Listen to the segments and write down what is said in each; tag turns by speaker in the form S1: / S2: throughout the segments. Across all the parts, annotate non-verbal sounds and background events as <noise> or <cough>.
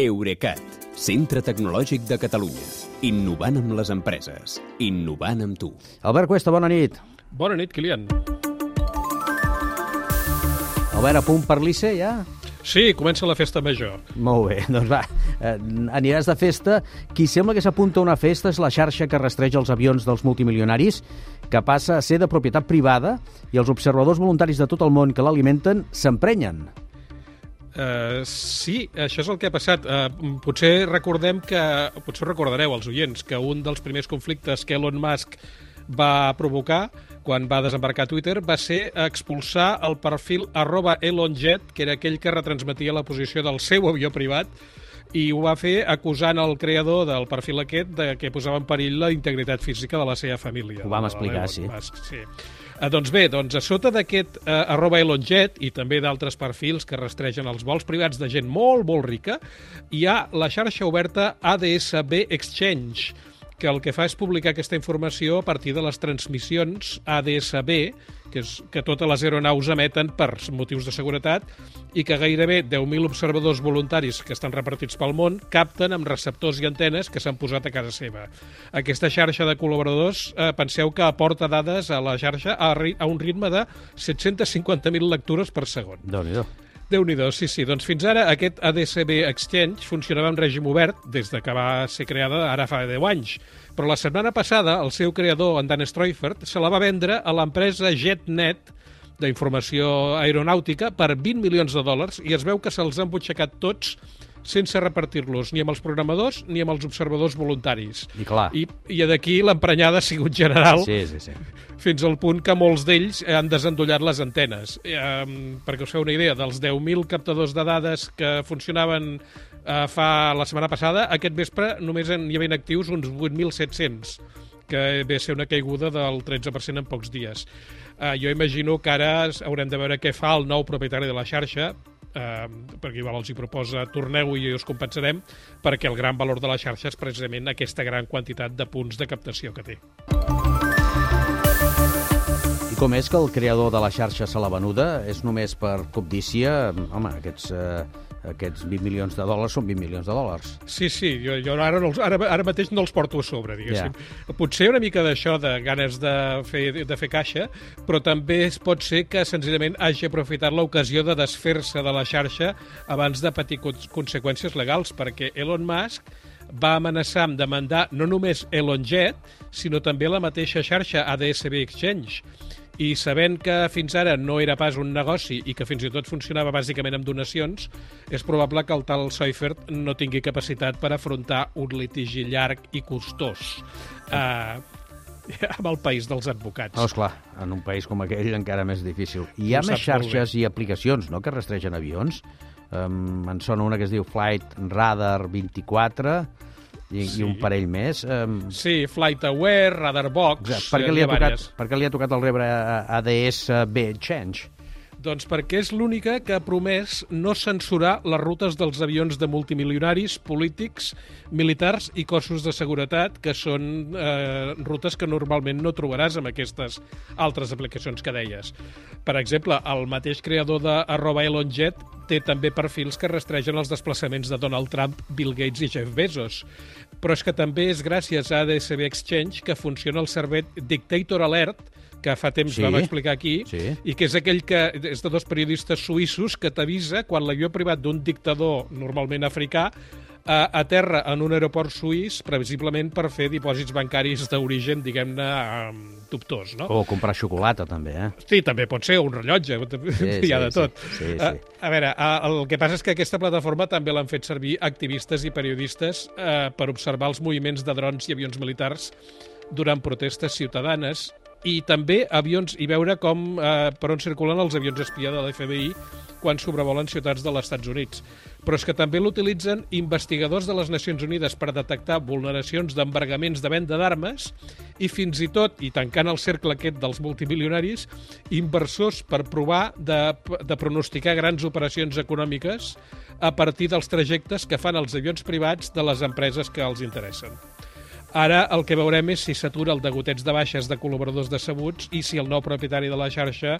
S1: Eurecat, centre tecnològic de Catalunya. Innovant amb les empreses. Innovant amb tu.
S2: Albert Cuesta, bona nit.
S3: Bona nit, Kilian.
S2: Albert, a punt per l'ICE, ja?
S3: Sí, comença la festa major.
S2: Molt bé, <laughs> doncs va, eh, aniràs de festa. Qui sembla que s'apunta a una festa és la xarxa que rastreja els avions dels multimilionaris, que passa a ser de propietat privada i els observadors voluntaris de tot el món que l'alimenten s'emprenyen.
S3: Uh, sí, això és el que ha passat. Uh, potser recordem que, potser recordareu els oients, que un dels primers conflictes que Elon Musk va provocar quan va desembarcar Twitter va ser expulsar el perfil arroba ElonJet, que era aquell que retransmetia la posició del seu avió privat, i ho va fer acusant el creador del perfil aquest de que posava en perill la integritat física de la seva família.
S2: Ho vam explicar, sí.
S3: Musk, sí. Eh, doncs bé, doncs a sota d'aquest eh, arroba ElonJet i també d'altres perfils que rastregen els vols privats de gent molt, molt rica, hi ha la xarxa oberta ADSB Exchange, que el que fa és publicar aquesta informació a partir de les transmissions ADSB, que, és, que totes les aeronaus emeten per motius de seguretat i que gairebé 10.000 observadors voluntaris que estan repartits pel món capten amb receptors i antenes que s'han posat a casa seva. Aquesta xarxa de col·laboradors, eh, penseu que aporta dades a la xarxa a, a un ritme de 750.000 lectures per segon.
S2: déu nhi
S3: déu nhi sí, sí. Doncs fins ara aquest ADCB Exchange funcionava en règim obert des de que va ser creada ara fa 10 anys. Però la setmana passada el seu creador, en Dan Streufert, se la va vendre a l'empresa JetNet d'informació aeronàutica per 20 milions de dòlars i es veu que se'ls han butxacat tots sense repartir-los ni amb els programadors ni amb els observadors voluntaris.
S2: I clar.
S3: I, i d'aquí l'emprenyada ha sigut general
S2: sí, sí, sí.
S3: fins al punt que molts d'ells han desendollat les antenes. Eh, perquè us feu una idea, dels 10.000 captadors de dades que funcionaven eh, fa la setmana passada, aquest vespre només n'hi havia actius uns 8.700 que ve a ser una caiguda del 13% en pocs dies. Eh, jo imagino que ara haurem de veure què fa el nou propietari de la xarxa, eh, perquè igual els hi proposa torneu i us compensarem, perquè el gran valor de la xarxa és precisament aquesta gran quantitat de punts de captació que té.
S2: I com és que el creador de la xarxa se l'ha venuda? És només per cobdícia? Home, aquests... Eh aquests 20 milions de dòlars són 20 milions de dòlars.
S3: Sí, sí, jo, jo ara, no els, ara, ara mateix no els porto a sobre, diguéssim. Yeah. Potser una mica d'això, de ganes de fer, de fer caixa, però també es pot ser que senzillament hagi aprofitat l'ocasió de desfer-se de la xarxa abans de patir conseqüències legals, perquè Elon Musk va amenaçar amb demandar no només ElonJet, sinó també la mateixa xarxa ADSB Exchange i sabent que fins ara no era pas un negoci i que fins i tot funcionava bàsicament amb donacions, és probable que el tal Seifert no tingui capacitat per afrontar un litigi llarg i costós. Uh, amb el país dels advocats.
S2: Oh, esclar, en un país com aquell encara més difícil. Hi ha més xarxes i aplicacions no, que rastregen avions. Um, en sona una que es diu Flight Radar 24, i, sí. i un parell més. Um...
S3: Sí, Flight Aware, Radarbox...
S2: Exacte. Per què, li ha tocat, per què li ha tocat el rebre ADS B Change?
S3: Doncs perquè és l'única que ha promès no censurar les rutes dels avions de multimilionaris, polítics, militars i cossos de seguretat, que són eh, rutes que normalment no trobaràs amb aquestes altres aplicacions que deies. Per exemple, el mateix creador de arroba ElonJet té també perfils que rastregen els desplaçaments de Donald Trump, Bill Gates i Jeff Bezos. Però és que també és gràcies a ADSB Exchange que funciona el servei Dictator Alert, que fa temps sí. vam explicar aquí, sí. i que és aquell que és de dos periodistes suïssos que t'avisa quan l'avió privat d'un dictador, normalment africà, a, a terra en un aeroport suís, previsiblement per fer dipòsits bancaris d'origen, diguem-ne, dubtós, no?
S2: O comprar xocolata, també, eh?
S3: Sí, també pot ser, un rellotge, <laughs> sí, hi ha de tot.
S2: Sí, sí, sí. A,
S3: a veure, el que passa és que aquesta plataforma també l'han fet servir activistes i periodistes eh, per observar els moviments de drons i avions militars durant protestes ciutadanes i també avions i veure com eh, per on circulen els avions espia de l'FBI quan sobrevolen ciutats de les Estats Units. Però és que també l'utilitzen investigadors de les Nacions Unides per detectar vulneracions d'embargaments de venda d'armes i fins i tot, i tancant el cercle aquest dels multimilionaris, inversors per provar de, de pronosticar grans operacions econòmiques a partir dels trajectes que fan els avions privats de les empreses que els interessen. Ara el que veurem és si s'atura el degoteig de baixes de col·laboradors decebuts i si el nou propietari de la xarxa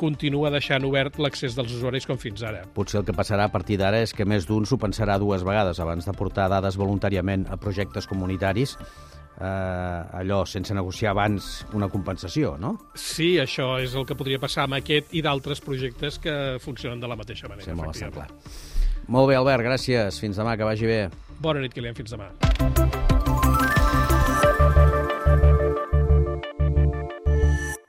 S3: continua deixant obert l'accés dels usuaris com fins ara.
S2: Potser el que passarà a partir d'ara és que més d'un s'ho pensarà dues vegades abans de portar dades voluntàriament a projectes comunitaris eh, allò, sense negociar abans una compensació, no?
S3: Sí, això és el que podria passar amb aquest i d'altres projectes que funcionen de la mateixa manera.
S2: Sembla bastant clar. Molt bé, Albert, gràcies. Fins demà, que vagi bé.
S3: Bona nit, Kilian. Fins demà.